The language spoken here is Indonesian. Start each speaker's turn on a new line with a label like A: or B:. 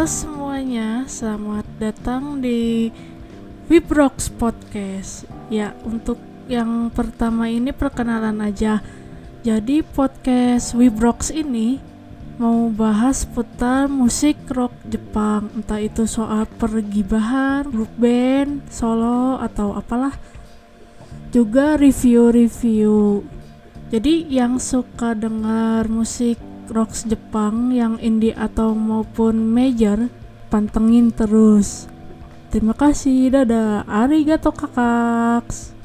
A: Halo semuanya, selamat datang di Wibrox Podcast. Ya, untuk yang pertama ini perkenalan aja. Jadi podcast Wibrox ini mau bahas putar musik rock Jepang, entah itu soal pergibahan, grup band, solo atau apalah. Juga review-review. Jadi yang suka dengar musik rock Jepang yang indie atau maupun major pantengin terus. Terima kasih dadah. Arigato kakaks